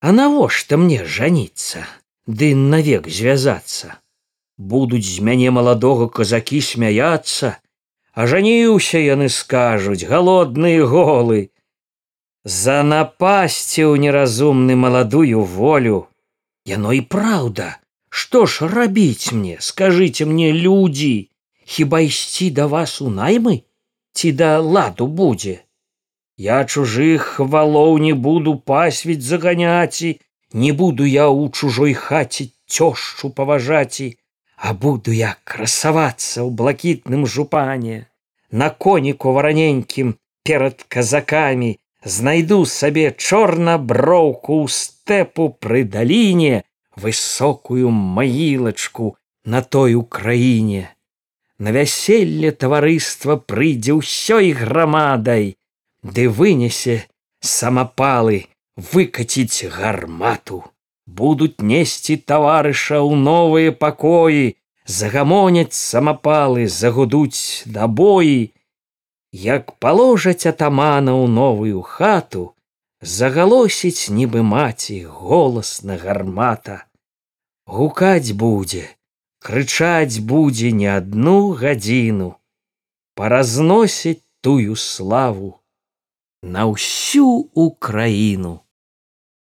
А навошта мне жаніцца, ды навек звязацца. Будуць з мяне маладога казакі смяяцца, А жаніўся яны скажуць галодныя голы. За напасціў неразумны маладую волю. Яно і праўда, Што ж рабіць мне, скажыце мне людзі, хіба ісці да вас у наймы, ці да ладу будзе. Я чужых валоў не буду пасвіць заганяць і не буду я ў чужой хаце цёшчу паважаць і а буду я красавацца ў блакітным жупане на коніку вараненькім перад казакамі знайду сабе чорна броўку ў стэпу пры даліне высокую маілачку на той украіне. На вяселле таварыства прыйдзе ўсёй грамадай ды вынесе самапалы выкаціць гармату. Будуць несці таварыша ў новыя пакоі загамоняць самапалы загудуць дабоі як паложаць атамана ў новую хату загалосіць нібы маці голасна гармата. Гукаць будзе крычаць будзе не адну гадзіну. Паразносіць тую славу на ўсю украіну